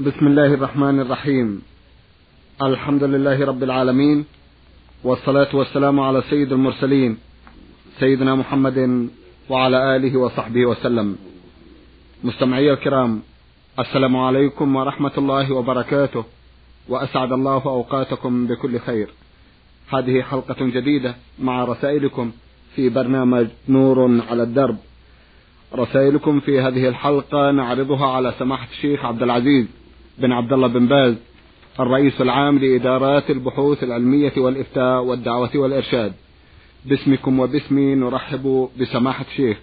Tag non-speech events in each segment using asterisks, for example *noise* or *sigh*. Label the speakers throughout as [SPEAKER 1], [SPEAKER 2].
[SPEAKER 1] بسم الله الرحمن الرحيم. الحمد لله رب العالمين والصلاة والسلام على سيد المرسلين سيدنا محمد وعلى آله وصحبه وسلم. مستمعي الكرام السلام عليكم ورحمة الله وبركاته وأسعد الله أوقاتكم بكل خير. هذه حلقة جديدة مع رسائلكم في برنامج نور على الدرب. رسائلكم في هذه الحلقة نعرضها على سماحة الشيخ عبد العزيز. بن عبد الله بن باز الرئيس العام لإدارات البحوث العلمية والإفتاء والدعوة والإرشاد. باسمكم وباسمي نرحب بسماحة الشيخ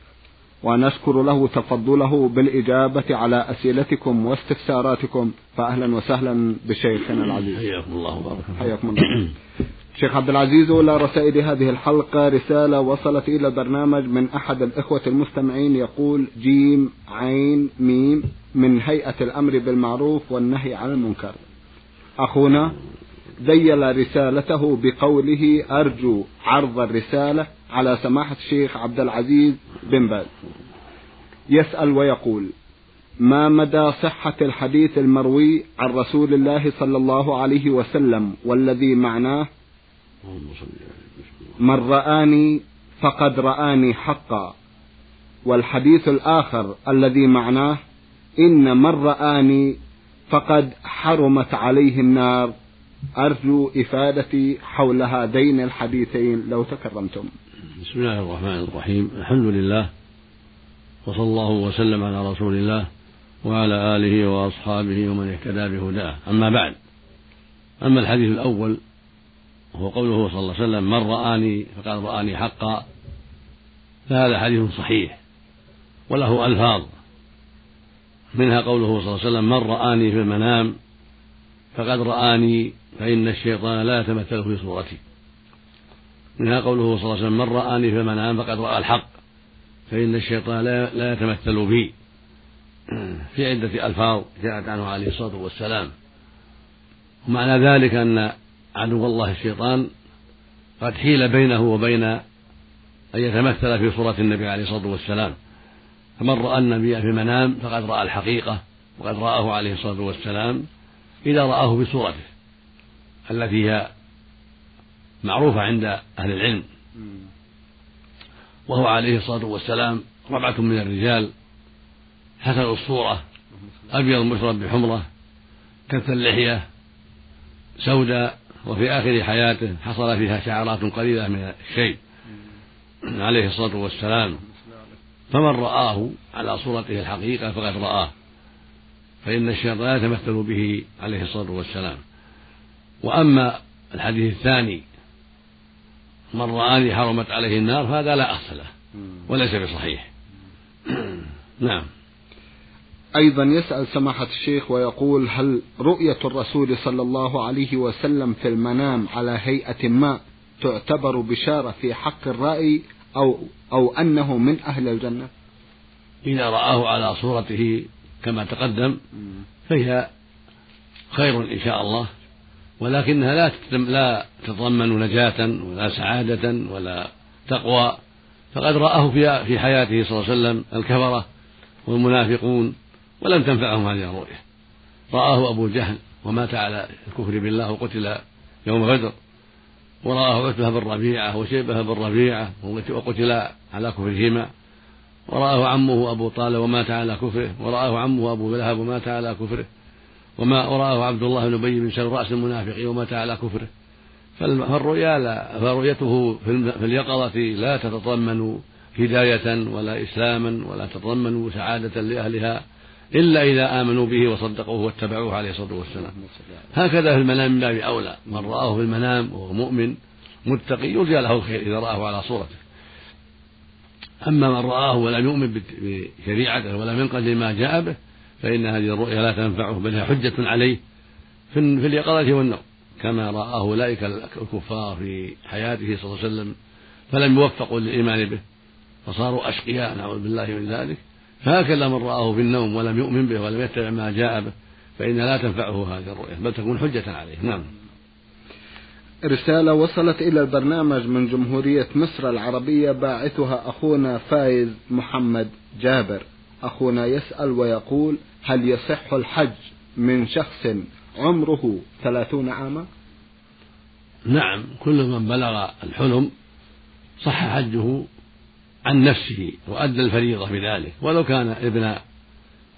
[SPEAKER 1] ونشكر له تفضله بالإجابة على أسئلتكم واستفساراتكم. فأهلا وسهلا بشيخنا العزيز.
[SPEAKER 2] حياكم الله وبارك
[SPEAKER 1] حياكم الله. *clears throat* شيخ عبد العزيز أولى رسائل هذه الحلقة رسالة وصلت إلى البرنامج من أحد الإخوة المستمعين يقول جيم عين ميم. من هيئة الأمر بالمعروف والنهي عن المنكر. أخونا ذيل رسالته بقوله أرجو عرض الرسالة على سماحة الشيخ عبد العزيز بن باز. يسأل ويقول ما مدى صحة الحديث المروي عن رسول الله صلى الله عليه وسلم والذي معناه؟ من رآني فقد رآني حقا والحديث الآخر الذي معناه؟ إن من رآني فقد حرمت عليه النار. أرجو إفادتي حول هذين الحديثين. لو تكرمتم.
[SPEAKER 2] بسم الله الرحمن الرحيم. الحمد لله وصلى الله وسلم على رسول الله وعلى آله وأصحابه ومن اهتدى بهداه. أما بعد أما الحديث الأول وهو قوله صلى الله عليه وسلم من رآني فقد رآني حقا. فهذا حديث صحيح وله ألفاظ. منها قوله صلى الله عليه وسلم من رآني في المنام فقد رآني فإن الشيطان لا يتمثل في صورتي. منها قوله صلى الله عليه وسلم من رآني في المنام فقد رأى الحق فإن الشيطان لا يتمثل بي. *clears throat* في عدة ألفاظ جاءت عنه عليه الصلاة والسلام. ومعنى ذلك أن عدو الله الشيطان قد حيل بينه وبين أن يتمثل في صورة النبي عليه الصلاة والسلام. فمن رأى النبي في المنام فقد رأى الحقيقة وقد رآه عليه الصلاة والسلام إذا رآه بصورته التي هي معروفة عند أهل العلم. وهو عليه الصلاة والسلام ربعة من الرجال حسن الصورة أبيض مشرب بحمرة كث اللحية سوداء وفي آخر حياته حصل فيها شعرات قليلة من الشيء عليه الصلاة والسلام. فمن رآه على صورته الحقيقة فقد رآه. فإن الشيطان لا يتمثل به عليه الصلاة والسلام. وأما الحديث الثاني من رآني حرمت عليه النار فهذا لا أصل له وليس بصحيح. *clears throat* نعم.
[SPEAKER 1] أيضا يسأل سماحة الشيخ ويقول هل رؤية الرسول صلى الله عليه وسلم في المنام على هيئة ما تعتبر بشارة في حق الرأي؟ أو أو أنه من أهل الجنة؟
[SPEAKER 2] إذا رآه على صورته كما تقدم فهي خير إن شاء الله. ولكنها لا لا تتضمن نجاة ولا سعادة ولا تقوى. فقد رآه في في حياته صلى الله عليه وسلم الكفرة والمنافقون ولم تنفعهم هذه الرؤية. رآه أبو جهل ومات على الكفر بالله وقتل يوم بدر. ورآه عتبة بن ربيعة وشيبة بن ربيعة وقتل على كفرهما. ورآه عمه أبو طالب ومات على كفره. ورآه عمه أبو لهب ومات على كفره. وما ورآه عبد الله بن أبي بن سلول رأس المنافقين ومات على كفره. فالرؤيا لا فرؤيته في اليقظة لا تتضمن هداية ولا إسلاما ولا تتضمن سعادة لأهلها. إلا إذا آمنوا به وصدقوه واتبعوه عليه الصلاة والسلام. هكذا في المنام من باب أولى من رآه في المنام وهو مؤمن متقي يرجى له الخير إذا رآه على صورته. أما من رآه ولم يؤمن بشريعته ولم ينقل لما جاء به فإن هذه الرؤيا لا تنفعه بل هي حجة عليه في اليقظة والنوم. كما رآه أولئك الكفار في حياته صلى الله عليه وسلم فلم يوفقوا للإيمان به فصاروا أشقياء نعوذ بالله من ذلك. فهكذا من رآه في النوم ولم يؤمن به ولم يتبع ما جاء به فإنها لا تنفعه هذه الرؤيا بل تكون حجة عليه. نعم.
[SPEAKER 1] رسالة وصلت إلى البرنامج من جمهورية مصر العربية باعثها أخونا فايز محمد جابر. أخونا يسأل ويقول هل يصح الحج من شخص عمره ثلاثون عاما؟
[SPEAKER 2] نعم كل من بلغ الحلم صح حجه عن نفسه وأدى الفريضة بذلك ولو كان ابن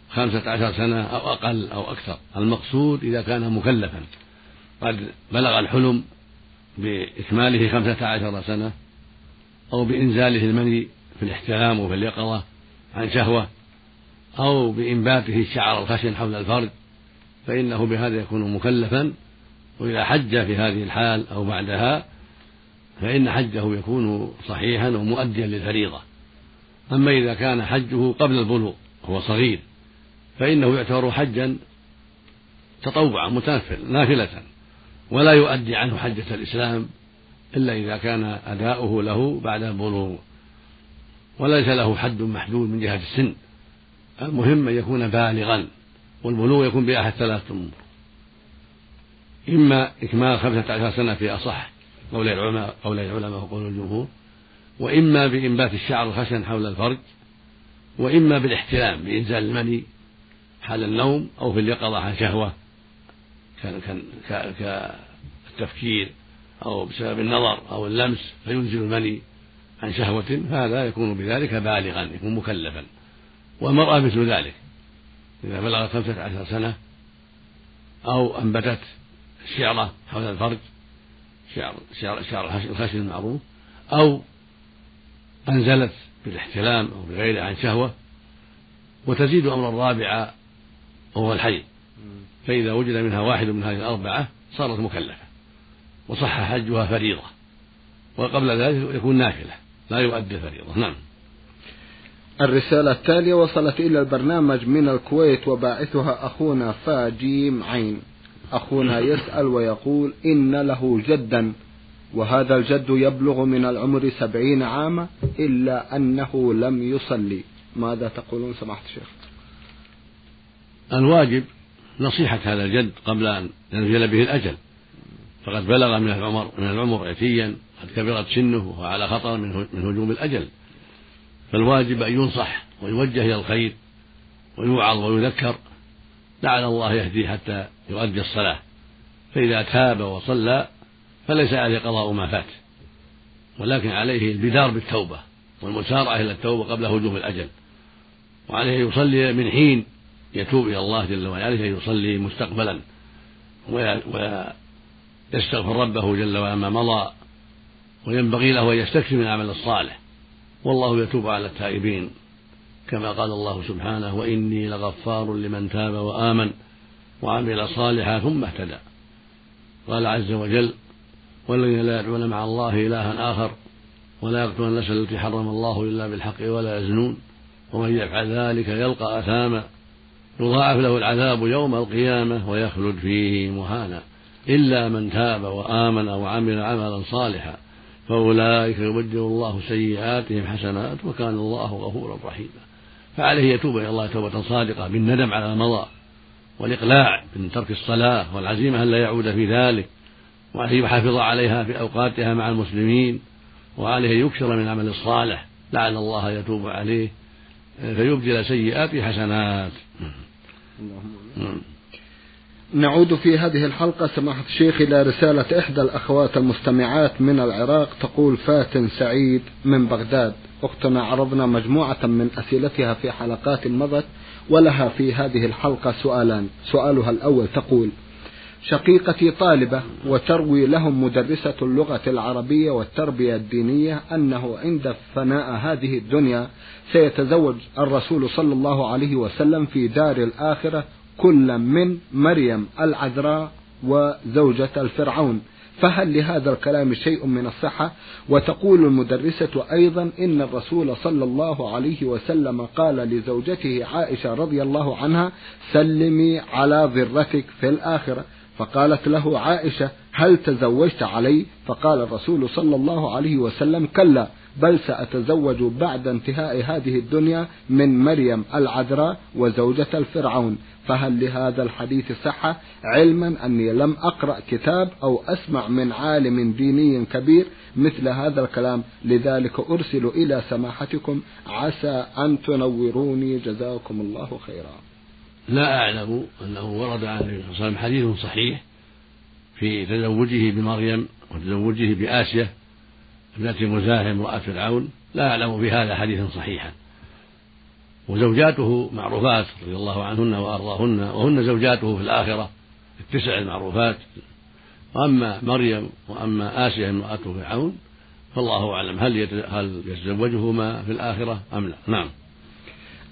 [SPEAKER 2] خمسة عشر سنة أو أقل أو أكثر. المقصود إذا كان مكلفا. قد بلغ الحلم بإكماله خمسة عشر سنة أو بإنزاله المني في الاحتلام وفي اليقظة عن شهوة أو بإنباته الشعر الخشن حول الفرج فإنه بهذا يكون مكلفا. وإذا حج في هذه الحال أو بعدها فإن حجه يكون صحيحا ومؤديا للفريضة. أما إذا كان حجه قبل البلوغ وهو صغير فإنه يعتبر حجا تطوعا متنفل نافلة ولا يؤدي عنه حجة الإسلام إلا إذا كان أداؤه له بعد البلوغ. وليس له حد محدود من جهة السن. المهم أن يكون بالغا والبلوغ يكون بأحد ثلاثة أمور إما إكمال خمسة عشر سنة في أصح قول العلماء قول العلماء وقول الجمهور. وإما بإنبات الشعر الخشن حول الفرج وإما بالاحتلام بإنزال المني حال النوم أو في اليقظة عن شهوة كالتفكير أو بسبب النظر أو اللمس فينزل المني عن شهوة فهذا يكون بذلك بالغا يكون مكلفا. والمرأة مثل ذلك. إذا بلغت خمسة عشر سنة أو أنبتت الشعرة حول الفرج شعر شعر, شعر الخشن المعروف أو أنزلت بالاحتلام أو بغيره عن شهوة وتزيد أمر الرابعة وهو الحي. فإذا وجد منها واحد من هذه الأربعة صارت مكلفة وصح حجها فريضة وقبل ذلك يكون نافلة لا يؤدي فريضة. نعم.
[SPEAKER 1] الرسالة التالية وصلت إلى البرنامج من الكويت وباعثها أخونا فاجيم عين أخونا يسأل ويقول إن له جدا وهذا الجد يبلغ من العمر سبعين عاما إلا أنه لم يصلي. ماذا تقولون؟ سماحة الشيخ.
[SPEAKER 2] الواجب نصيحة هذا الجد قبل أن ينزل به الأجل. فقد بلغ من العمر من العمر أتيا قد كبرت سنه وهو على خطر من هجوم الأجل. فالواجب أن ينصح ويوجه إلى الخير ويوعظ ويذكر. لعل الله يهديه حتى يؤدي الصلاة. فإذا تاب وصلى فليس عليه قضاء ما فات. ولكن عليه البدار بالتوبة والمسارعة إلى التوبة قبل هجوم الأجل. وعليه يصلي من حين يتوب إلى الله جل وعلا. عليه أن يصلي مستقبلا. ويستغفر ربه جل وعلا ما مضى. وينبغي له أن يستكثر من العمل الصالح. والله يتوب على التائبين. كما قال الله سبحانه وإني لغفار لمن تاب وآمن. وعمل صالحا ثم اهتدى. قال عز وجل والذين لا يدعون مع الله إلها آخر ولا يقتلون النفس التي حرم الله إلا بالحق ولا يزنون ومن يفعل ذلك يلقى أثاما يضاعف له العذاب يوم القيامة ويخلد فيه مهانا. إلا من تاب وآمن وعمل عملا صالحا فأولئك يبدل الله سيئاتهم حسنات وكان الله غفورا رحيما. فعليه يتوب إلى الله توبة صادقة بالندم على ما مضى والإقلاع من ترك الصلاة والعزيمة ألا يعود في ذلك وعليه يحافظ عليها في أوقاتها مع المسلمين وعليه يكثر من العمل الصالح لعل الله يتوب عليه فيبدل سيئات حسنات.
[SPEAKER 1] نعود في هذه الحلقة سماحة الشيخ إلى رسالة إحدى الأخوات المستمعات من العراق تقول فاتن سعيد من بغداد. أختنا عرضنا مجموعة من أسئلتها في حلقات مضت. ولها في هذه الحلقة سؤالان. سؤالها الأول تقول شقيقتي طالبة وتروي لهم مدرسة اللغة العربية والتربية الدينية أنه عند فناء هذه الدنيا سيتزوج الرسول صلى الله عليه وسلم في دار الآخرة كل من مريم العذراء وزوجة الفرعون. فهل لهذا الكلام شيء من الصحة؟ وتقول المدرسة أيضا إن الرسول صلى الله عليه وسلم قال لزوجته عائشة رضي الله عنها سلمي على ذرتك في الآخرة. فقالت له عائشة هل تزوجت علي؟ فقال الرسول صلى الله عليه وسلم كلا. بل سأتزوج بعد انتهاء هذه الدنيا من مريم العذراء وزوجة الفرعون. فهل لهذا الحديث صحة؟ علما أني لم أقرأ كتاب أو أسمع من عالم ديني كبير مثل هذا الكلام. لذلك أرسل إلى سماحتكم. عسى أن تنوروني. جزاكم الله خيرا.
[SPEAKER 2] لا أعلم أنه ورد عن النبي حديث صحيح في تزوجه بمريم وتزوجه بآسية ابنة مزاحم امرأة فرعون لا أعلم في هذا حديثا صحيحا. وزوجاته معروفات رضي الله عنهن وأرضاهن وهن زوجاته في الآخرة التسع المعروفات. وأما مريم وأما آسيا امرأة فرعون فالله أعلم هل هل يتزوجهما في الآخرة أم لا. نعم.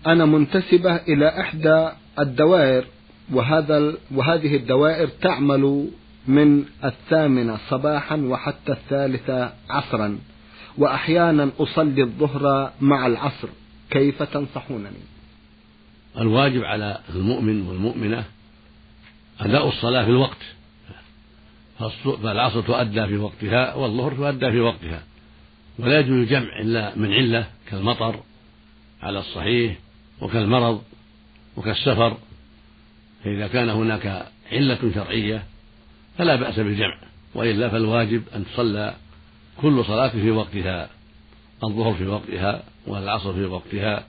[SPEAKER 1] أنا منتسبة إلى إحدى الدوائر وهذا وهذه الدوائر تعمل من الثامنة صباحا وحتى الثالثة عصرا وأحيانا أصلي الظهر مع العصر. كيف تنصحونني؟
[SPEAKER 2] الواجب على المؤمن والمؤمنة أداء الصلاة في الوقت. فالعصر تؤدى في وقتها والظهر تؤدى في وقتها. ولا يجوز الجمع إلا من علة كالمطر على الصحيح وكالمرض وكالسفر. فإذا كان هناك علة شرعية فلا بأس بالجمع وإلا فالواجب أن تصلى كل صلاة في وقتها الظهر في وقتها والعصر في وقتها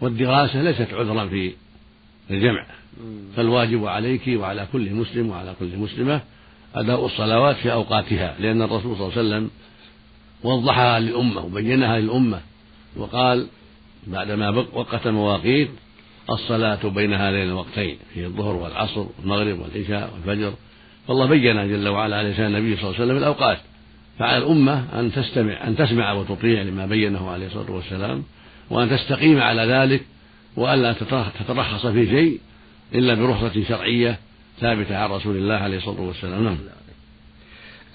[SPEAKER 2] والدراسة ليست عذرا في الجمع. فالواجب عليك وعلى كل مسلم وعلى كل مسلمة أداء الصلوات في أوقاتها لأن الرسول صلى الله عليه وسلم وضحها للأمة وبينها للأمة وقال بعدما وقت مواقيت الصلاة بين هذين الوقتين في الظهر والعصر والمغرب والعشاء والفجر فالله بين جل وعلا على لسان النبي صلى الله عليه وسلم الأوقات. فعلى الأمة أن تستمع أن تسمع وتطيع لما بينه عليه الصلاة والسلام وأن تستقيم على ذلك وألا تترخص في شيء إلا برخصة شرعية ثابتة عن رسول الله عليه الصلاة والسلام. نعم.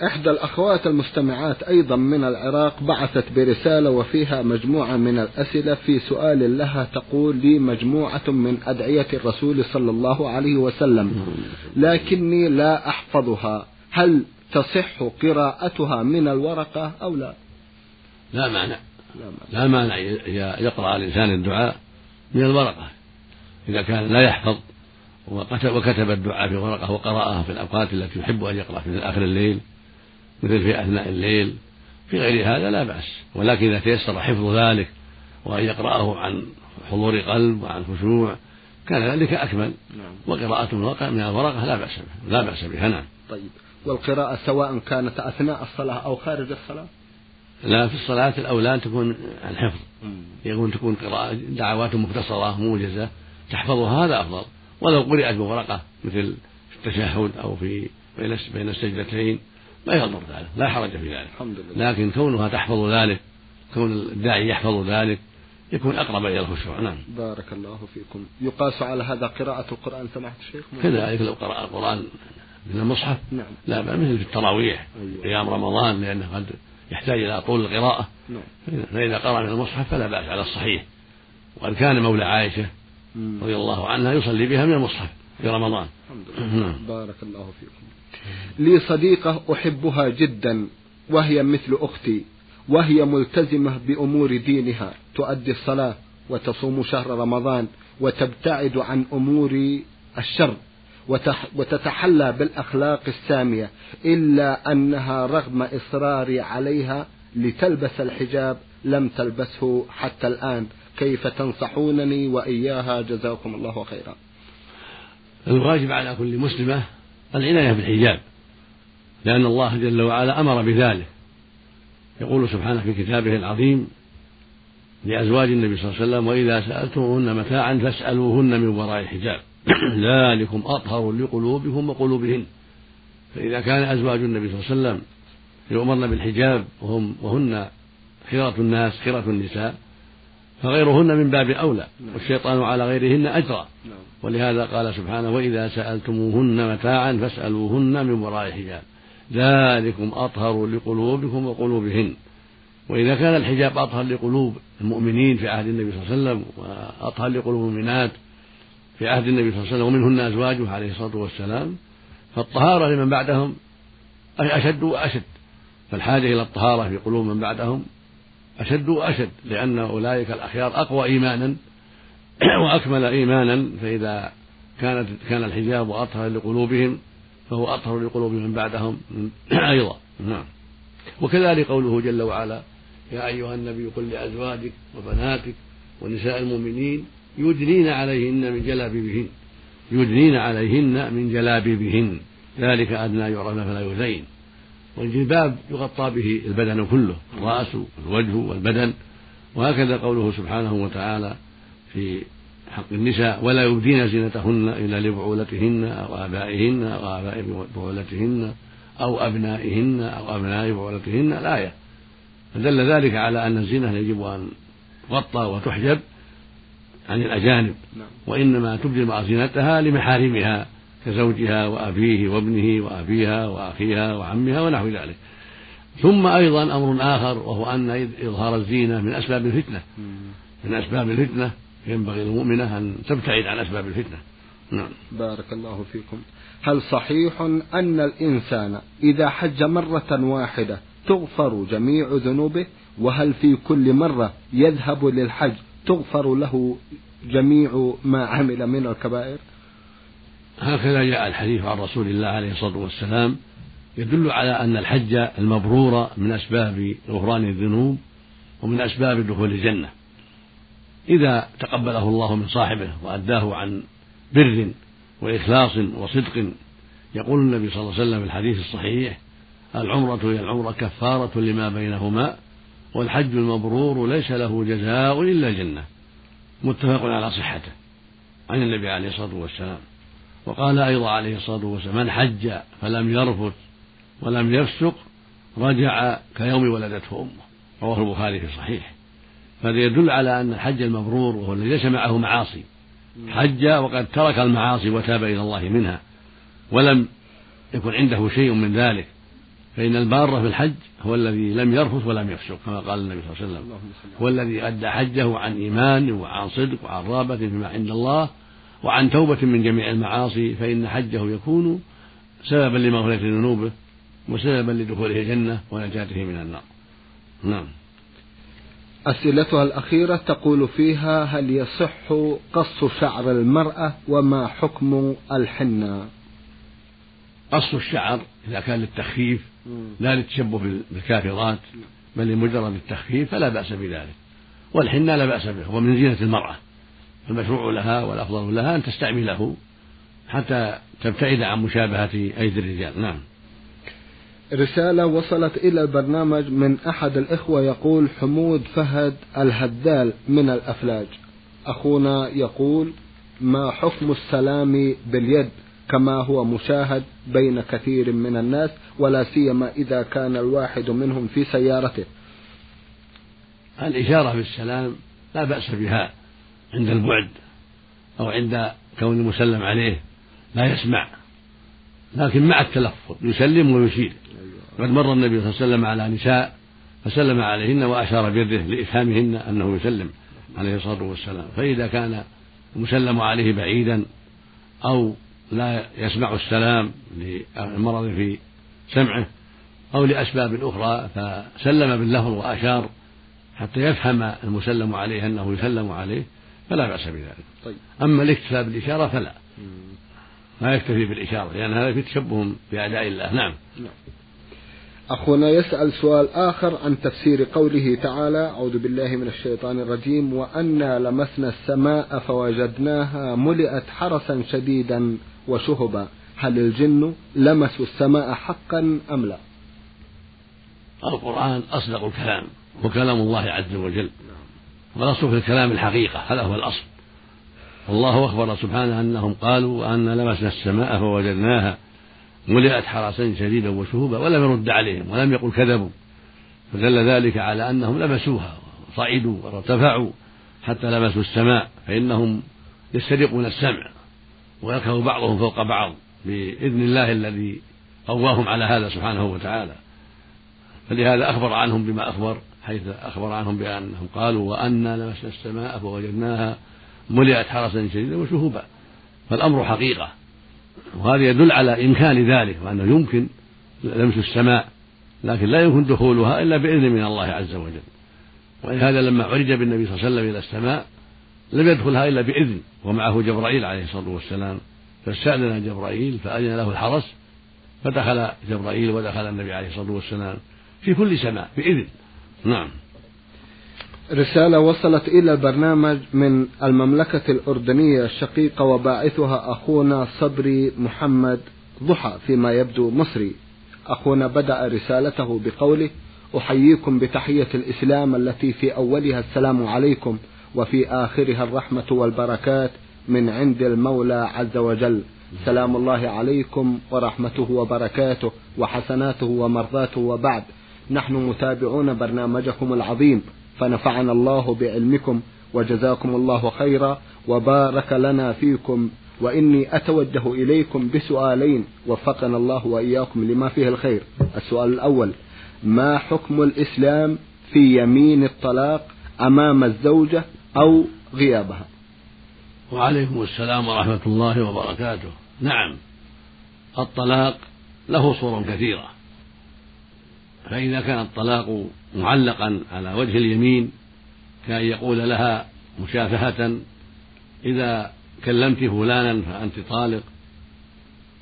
[SPEAKER 1] إحدى الأخوات المستمعات أيضا من العراق بعثت برسالة وفيها مجموعة من الأسئلة في سؤال لها تقول لي مجموعة من أدعية الرسول صلى الله عليه وسلم لكني لا أحفظها. هل تصح قراءتها من الورقة أو لا؟
[SPEAKER 2] لا معنى لا مانع. يقرأ الإنسان الدعاء من الورقة. إذا كان لا يحفظ وكتب الدعاء في ورقة وقرأها في الأوقات التي يحب أن يقرأ في آخر الليل مثل في أثناء الليل في غير هذا لا بأس. ولكن إذا تيسر حفظ ذلك وأن يقرأه عن حضور قلب وعن خشوع كان ذلك أكمل. نعم. وقراءة من الورقة لا بأس بها لا بأس بها. نعم.
[SPEAKER 1] طيب. والقراءة سواء كانت أثناء الصلاة أو خارج الصلاة؟
[SPEAKER 2] لا في الصلاة الأولى تكون عن حفظ يكون تكون قراءة دعوات مختصرة موجزة تحفظها هذا أفضل. ولو قرأت بورقة مثل في التشهد أو في بين بين السجدتين لا يضر ذلك لا حرج في ذلك. الحمد لله. لكن كونها تحفظ ذلك كون الداعي يحفظ ذلك يكون أقرب إلى الخشوع. نعم.
[SPEAKER 1] بارك الله فيكم. يقاس على هذا قراءة القرآن سماحة الشيخ؟
[SPEAKER 2] كذلك لو قرأ القرآن من المصحف. نعم. لا مثل في التراويح أيوة. قيام رمضان لأنه قد يحتاج إلى طول القراءة. نعم. فإذا قرأ من المصحف فلا بأس على الصحيح. وقد كان مولى عائشة رضي الله عنها يصلي بها من المصحف في رمضان.
[SPEAKER 1] الحمد لله. نعم. بارك الله فيكم. لي صديقة أحبها جدا وهي مثل أختي وهي ملتزمة بأمور دينها تؤدي الصلاة وتصوم شهر رمضان وتبتعد عن أمور الشر وتتحلى بالأخلاق السامية إلا أنها رغم إصراري عليها لتلبس الحجاب لم تلبسه حتى الآن. كيف تنصحونني وإياها؟ جزاكم الله خيرا.
[SPEAKER 2] الواجب على كل مسلمة العناية بالحجاب لأن الله جل وعلا أمر بذلك. يقول سبحانه في كتابه العظيم لأزواج النبي صلى الله عليه وسلم وإذا سألتموهن متاعا فاسألوهن من وراء الحجاب. *coughs* ذلكم أطهر لقلوبكم وقلوبهن. فإذا كان أزواج النبي صلى الله عليه وسلم يؤمرن بالحجاب وهم وهن خيرة الناس خيرة النساء فغيرهن من باب أولى. والشيطان على غيرهن أجرى نعم. ولهذا قال سبحانه وإذا سألتموهن متاعا فاسألوهن من وراء حجاب ذلكم أطهر لقلوبكم وقلوبهن وإذا كان الحجاب أطهر لقلوب المؤمنين في عهد النبي صلى الله عليه وسلم وأطهر لقلوب المؤمنات في عهد النبي صلى الله عليه وسلم ومنهن أزواجه عليه الصلاة والسلام فالطهارة لمن بعدهم أشد وأشد فالحاجة إلى الطهارة في قلوب من بعدهم أشد وأشد لأن أولئك الأخيار أقوى إيمانا *clears throat* وأكمل إيمانا فإذا كانت كان الحجاب أطهر لقلوبهم فهو أطهر لقلوب من بعدهم *clears throat* أيضا. نعم. وكذلك قوله جل وعلا يا أيها النبي قل لأزواجك وبناتك ونساء المؤمنين يدنين عليهن من جلابيبهن يدنين عليهن من جلابيبهن ذلك أدنى يعرفن فلا يؤذين. والجلباب يغطى به البدن كله الرأس والوجه والبدن. وهكذا قوله سبحانه وتعالى في حق النساء ولا يبدين زينتهن إلا لبعولتهن أو آبائهن أو آباء بعولتهن أو أبنائهن أو أبناء بعولتهن. الآية فدل ذلك على أن الزينة يجب أن تغطى وتحجب عن الأجانب. نعم. وإنما تبدي زينتها لمحارمها. كزوجها وأبيه وابنه وأبيها وأخيها وعمها ونحو ذلك. ثم أيضا أمر آخر وهو أن إظهار الزينة من أسباب الفتنة. من أسباب الفتنة ينبغي للمؤمنة أن تبتعد عن أسباب الفتنة.
[SPEAKER 1] نعم. بارك الله فيكم. هل صحيح أن الإنسان إذا حج مرة واحدة تغفر جميع ذنوبه؟ وهل في كل مرة يذهب للحج تغفر له جميع ما عمل من الكبائر؟
[SPEAKER 2] هكذا جاء الحديث عن رسول الله عليه الصلاة والسلام يدل على أن الحج المبرور من أسباب غفران الذنوب ومن أسباب دخول الجنة. إذا تقبله الله من صاحبه وأداه عن بر وإخلاص وصدق يقول النبي صلى الله عليه وسلم في الحديث الصحيح العمرة هي العمرة كفارة لما بينهما والحج المبرور ليس له جزاء إلا الجنة. متفق على صحته. عن النبي عليه الصلاة والسلام. وقال أيضا عليه الصلاة والسلام من حج فلم يرفث ولم يفسق رجع كيوم ولدته أمه. رواه البخاري في صحيح. فهذا يدل على أن الحج المبرور وهو الذي ليس معه معاصي. حج وقد ترك المعاصي وتاب إلى الله منها ولم يكن عنده شيء من ذلك. فإن البار في الحج هو الذي لم يرفث ولم يفسق كما قال النبي صلى الله عليه وسلم. هو الذي أدى حجه عن إيمان وعن صدق وعن رغبة فيما عند الله وعن توبة من جميع المعاصي فإن حجه يكون سببا لمغفرة ذنوبه وسببا لدخوله الجنة ونجاته من النار. نعم.
[SPEAKER 1] أسئلتها الأخيرة تقول فيها هل يصح قص شعر المرأة وما حكم الحنة؟
[SPEAKER 2] قص الشعر إذا كان للتخفيف لا للتشبه بالكافرات بل لمجرد التخفيف فلا بأس بذلك. والحنة لا بأس به هو من زينة المرأة. المشروع لها والأفضل لها أن تستعمله حتى تبتعد عن مشابهة أيدي الرجال. نعم.
[SPEAKER 1] رسالة وصلت إلى البرنامج من أحد الإخوة يقول حمود فهد الهدال من الأفلاج. أخونا يقول ما حكم السلام باليد؟ كما هو مشاهد بين كثير من الناس ولا سيما إذا كان الواحد منهم في سيارته.
[SPEAKER 2] الإشارة بالسلام لا بأس بها. عند البعد أو عند كون المسلم عليه لا يسمع لكن مع التلفظ يسلم ويشير. قد مر النبي صلى الله عليه وسلم على نساء فسلم عليهن وأشار بيده لإفهامهن أنه يسلم عليه الصلاة والسلام. فإذا كان المسلم عليه بعيدا أو لا يسمع السلام لمرض في سمعه أو لأسباب أخرى فسلم باللفظ وأشار حتى يفهم المسلم عليه أنه يسلم عليه. فلا بأس بذلك. طيب. أما الاكتفاء بالإشارة فلا. ما يكتفي بالإشارة لأن هذا في تشبه بأعداء الله. نعم, نعم.
[SPEAKER 1] أخونا يسأل سؤال آخر عن تفسير قوله تعالى أعوذ بالله من الشيطان الرجيم وأنا لمسنا السماء فوجدناها ملئت حرسا شديدا وشهبا. هل الجن لمسوا السماء حقا أم لا؟
[SPEAKER 2] القرآن أصدق الكلام وكلام الله عز وجل. والأصل في الكلام الحقيقة هذا هو الأصل. والله أخبر سبحانه أنهم قالوا وأنا لمسنا السماء فوجدناها ملئت حرسا شديدا وشهوبا ولم يرد عليهم ولم يقل كذبوا. فدل ذلك على أنهم لمسوها صعدوا وارتفعوا حتى لمسوا السماء فإنهم يسترقون السمع ويركب بعضهم فوق بعض بإذن الله الذي قواهم على هذا سبحانه وتعالى. فلهذا أخبر عنهم بما أخبر. حيث أخبر عنهم بأنهم قالوا وأنا لمسنا السماء فوجدناها ملئت حرسا شديدا وشهوبا فالأمر حقيقة. وهذا يدل على إمكان ذلك وأنه يمكن لمس السماء لكن لا يمكن دخولها إلا بإذن من الله عز وجل. ولهذا لما عرج بالنبي صلى الله عليه وسلم إلى السماء لم يدخلها إلا بإذن ومعه جبرائيل عليه الصلاة والسلام. فاستأذن جبرائيل فأذن له الحرس فدخل جبرائيل ودخل النبي عليه الصلاة والسلام في كل سماء بإذن. نعم.
[SPEAKER 1] رسالة وصلت إلى البرنامج من المملكة الأردنية الشقيقة وباعثها أخونا صبري محمد ضحى فيما يبدو مصري. أخونا بدأ رسالته بقوله أحييكم بتحية الإسلام التي في أولها السلام عليكم وفي آخرها الرحمة والبركات من عند المولى عز وجل. سلام الله عليكم ورحمته وبركاته وحسناته ومرضاته وبعد. نحن متابعون برنامجكم العظيم فنفعنا الله بعلمكم وجزاكم الله خيرا وبارك لنا فيكم وإني أتوجه إليكم بسؤالين وفقنا الله وإياكم لما فيه الخير. السؤال الأول ما حكم الإسلام في يمين الطلاق أمام الزوجة أو غيابها؟
[SPEAKER 2] وعليكم السلام ورحمة الله وبركاته. نعم الطلاق له صور كثيرة. فإذا كان الطلاق معلقا على وجه اليمين كأن يقول لها مشافهة إذا كلمت فلانا فأنت طالق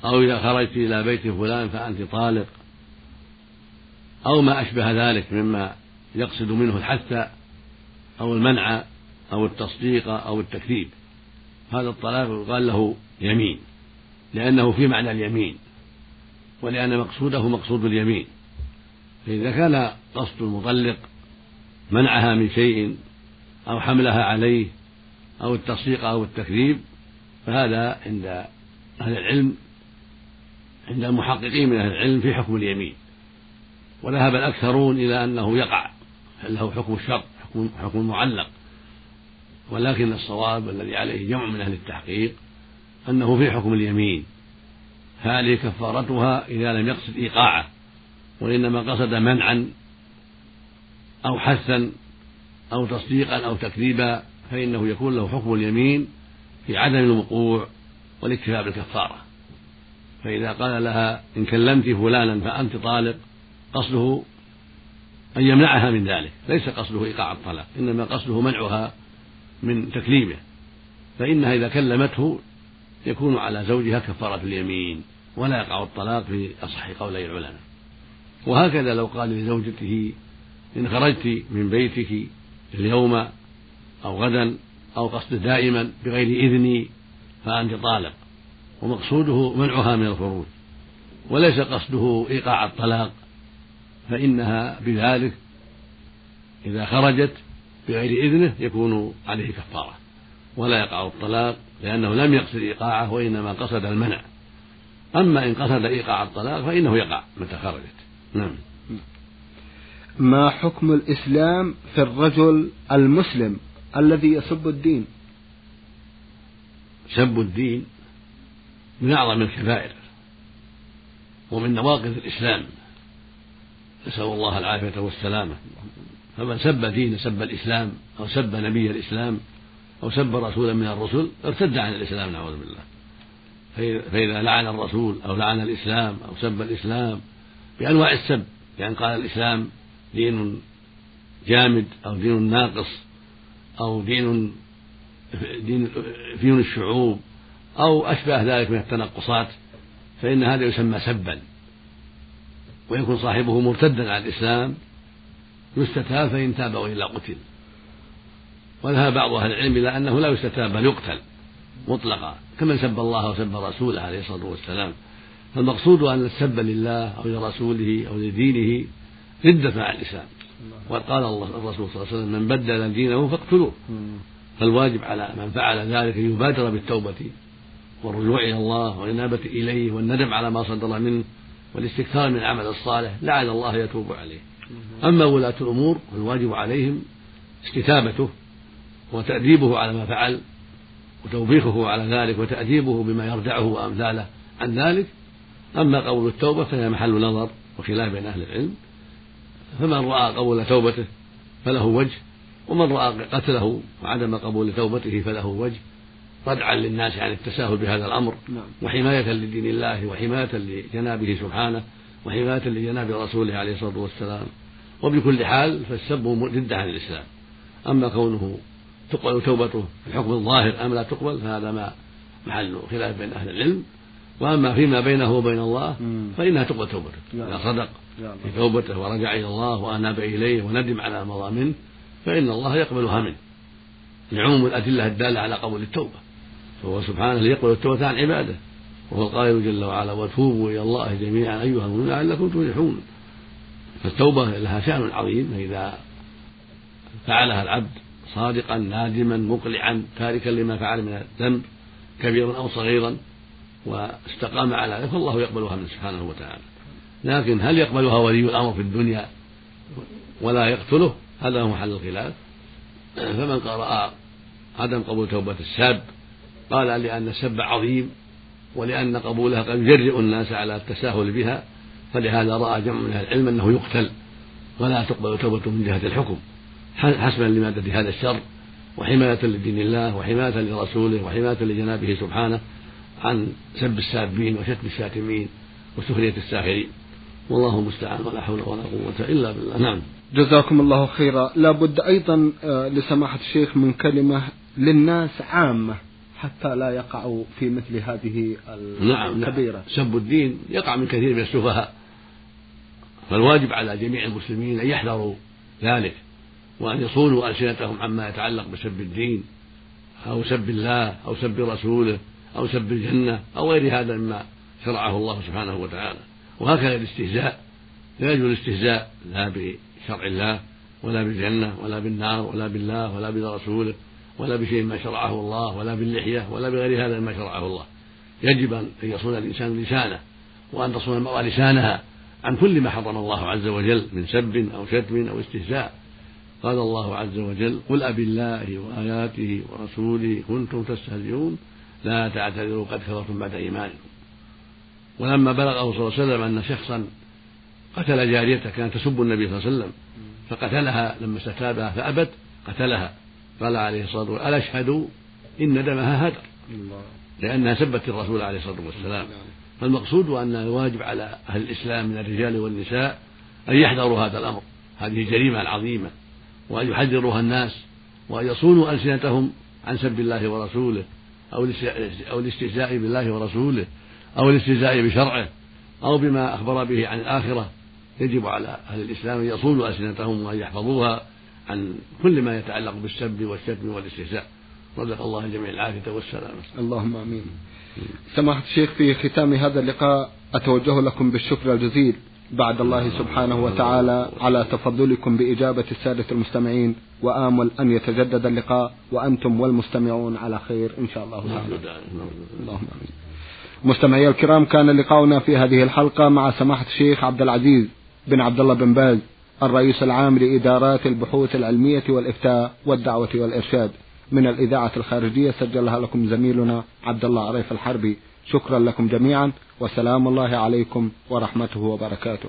[SPEAKER 2] أو إذا خرجت إلى بيت فلان فأنت طالق. أو ما أشبه ذلك مما يقصد منه الحث أو المنع أو التصديق أو التكذيب. هذا الطلاق يقال له يمين لأنه في معنى اليمين ولأن مقصوده مقصود اليمين. فإذا كان قصد المطلق منعها من شيء أو حملها عليه أو التصديق أو التكذيب فهذا عند أهل العلم عند المحققين من أهل العلم في حكم اليمين. وذهب الأكثرون إلى أنه يقع له حكم الشرط حكم, حكم معلق ولكن الصواب الذي عليه جمع من أهل التحقيق أنه في حكم اليمين. هذه كفارتها إذا لم يقصد إيقاعه. وإنما قصد منعا أو حثا أو تصديقا أو تكذيبا فإنه يكون له حكم اليمين في عدم الوقوع والاكتفاء بالكفارة. فإذا قال لها إن كلمت فلانا فأنت طالق قصده أن يمنعها من ذلك. ليس قصده إيقاع الطلاق إنما قصده منعها من تكليمه. فإنها إذا كلمته يكون على زوجها كفارة اليمين ولا يقع الطلاق في أصح قولي العلماء. وهكذا لو قال لزوجته إن خرجت من بيتك اليوم أو غدا أو قصد دائما بغير إذني فأنت طالق. ومقصوده منعها من الخروج وليس قصده إيقاع الطلاق فإنها بذلك إذا خرجت بغير إذنه يكون عليه كفارة ولا يقع الطلاق لأنه لم يقصد إيقاعه وإنما قصد المنع. أما إن قصد إيقاع الطلاق فإنه يقع متى خرجت. نعم.
[SPEAKER 1] ما حكم الإسلام في الرجل المسلم الذي يسب الدين؟
[SPEAKER 2] سب الدين من أعظم الكبائر ومن نواقض الإسلام. نسأل الله العافية والسلامة. فمن سب دين سب الإسلام أو سب نبي الإسلام أو سب رسولا من الرسل ارتد عن الإسلام نعوذ بالله. فإذا لعن الرسول أو لعن الإسلام أو سب الإسلام بأنواع السب يعني قال الإسلام دين جامد أو دين ناقص أو دين دين دين الشعوب أو أشبه ذلك من التنقصات فإن هذا يسمى سبا. ويكون صاحبه مرتدا عن الإسلام يستتاب فإن تاب وإلا قتل. وذهب بعض أهل العلم إلى أنه لا يستتاب بل يقتل مطلقا كمن سب الله وسب رسوله عليه الصلاة والسلام. فالمقصود أن السب لله أو لرسوله أو لدينه ردة مع الإسلام. وقد قال الله الرسول صلى الله عليه وسلم من بدل دينه فاقتلوه. فالواجب على من فعل ذلك أن يبادر بالتوبة والرجوع إلى الله والإنابة إليه والندم على ما صدر منه والاستكثار من العمل الصالح لعل الله يتوب عليه. أما ولاة الأمور فالواجب عليهم استتابته وتأديبه على ما فعل وتوبيخه على ذلك وتأديبه بما يردعه وأمثاله عن ذلك أما قول التوبة فهي محل نظر وخلاف بين أهل العلم. فمن رأى قبول توبته فله وجه ومن رأى قتله وعدم قبول توبته فله وجه. ردعا للناس عن التساهل بهذا الأمر نعم. وحماية لدين الله وحماية لجنابه سبحانه وحماية لجناب رسوله عليه الصلاة والسلام. وبكل حال فالسب ردة عن الإسلام. أما كونه تقبل توبته في الحكم الظاهر أم لا تقبل فهذا ما محل خلاف بين أهل العلم. وأما فيما بينه وبين الله فإنها تقبل توبته. إذا صدق في توبته ورجع إلى الله وأناب إليه وندم على مضى منه فإن الله يقبلها منه. لعموم الأدلة الدالة على قبول التوبة. فهو سبحانه يقبل التوبة عن عباده. وهو القائل جل وعلا وتوبوا إلى الله جميعا أيها المؤمنون لعلكم تفلحون. فالتوبة لها شأن عظيم. فإذا فعلها العبد صادقا نادما مقلعا تاركا لما فعل من الذنب كبيرا أو صغيرا واستقام على ذلك فالله يقبلها منه سبحانه وتعالى. لكن هل يقبلها ولي الأمر في الدنيا ولا يقتله؟ هذا هو محل الخلاف. فمن قرأ عدم قبول توبة الساب قال لأن السب عظيم ولأن قبولها قد يجرئ الناس على التساهل بها فلهذا رأى جمع من أهل العلم أنه يقتل ولا تقبل توبة من جهة الحكم. حسبا لمادة هذا الشر وحماية لدين الله وحماية لرسوله وحماية لجنابه سبحانه عن سب السابين وشتم الشاتمين وسخرية الساخرين والله المستعان ولا حول ولا قوة إلا بالله. نعم.
[SPEAKER 1] جزاكم الله خيرا. لابد أيضا آه، لسماحة الشيخ من كلمة للناس عامة حتى لا يقعوا في مثل هذه
[SPEAKER 2] نعم الكبيرة. نعم. سب الدين يقع من كثير من السفهاء. فالواجب على جميع المسلمين أن يحذروا ذلك وأن يصونوا ألسنتهم عما يتعلق بسب الدين أو سب الله أو سب رسوله. أو سب الجنة أو غير هذا مما شرعه الله سبحانه وتعالى. وهكذا الاستهزاء. لا يجوز الاستهزاء لا بشرع الله ولا بالجنة ولا بالنار ولا بالله ولا برسوله ولا بشيء ما شرعه الله ولا باللحية ولا بغير هذا مما شرعه الله. يجب أن يصون الإنسان لسانه وأن تصون المرأة لسانها عن كل ما حرم الله عز وجل من سب أو شتم أو استهزاء. قال الله عز وجل قل أبي الله وآياته ورسوله كنتم تستهزئون لا تعتذروا قد كفرتم بعد إيمانكم. ولما بلغه صلى الله عليه وسلم أن شخصا قتل جاريته كانت تسب النبي صلى الله عليه وسلم فقتلها لما استتابها فأبت قتلها. قال عليه الصلاة والسلام ألا اشهدوا إن دمها هدر. لأنها سبت الرسول عليه الصلاة والسلام. فالمقصود أن الواجب على أهل الإسلام من الرجال والنساء أن يحذروا هذا الأمر. هذه الجريمة العظيمة وأن يحذروها الناس. وأن يصونوا ألسنتهم عن سب الله ورسوله. أو أو الاستهزاء بالله ورسوله أو الاستهزاء بشرعه أو بما أخبر به عن الآخرة. يجب على أهل الإسلام أن يصونوا ألسنتهم وأن يحفظوها عن كل ما يتعلق بالسب والشتم والاستهزاء. رزق الله الجميع العافية والسلامة.
[SPEAKER 1] اللهم آمين. سماحة الشيخ في ختام هذا اللقاء أتوجه لكم بالشكر الجزيل. بعد الله سبحانه وتعالى على تفضلكم بإجابة السادة المستمعين وآمل أن يتجدد اللقاء وأنتم والمستمعون على خير إن شاء الله تعالى. اللهم آمين. مستمعي الكرام كان لقاؤنا في هذه الحلقة مع سماحة الشيخ عبد العزيز بن عبد الله بن باز الرئيس العام لإدارات البحوث العلمية والإفتاء والدعوة والإرشاد. من الإذاعة الخارجية سجلها لكم زميلنا عبد الله عريف الحربي. شكرا لكم جميعا وسلام الله عليكم ورحمته وبركاته.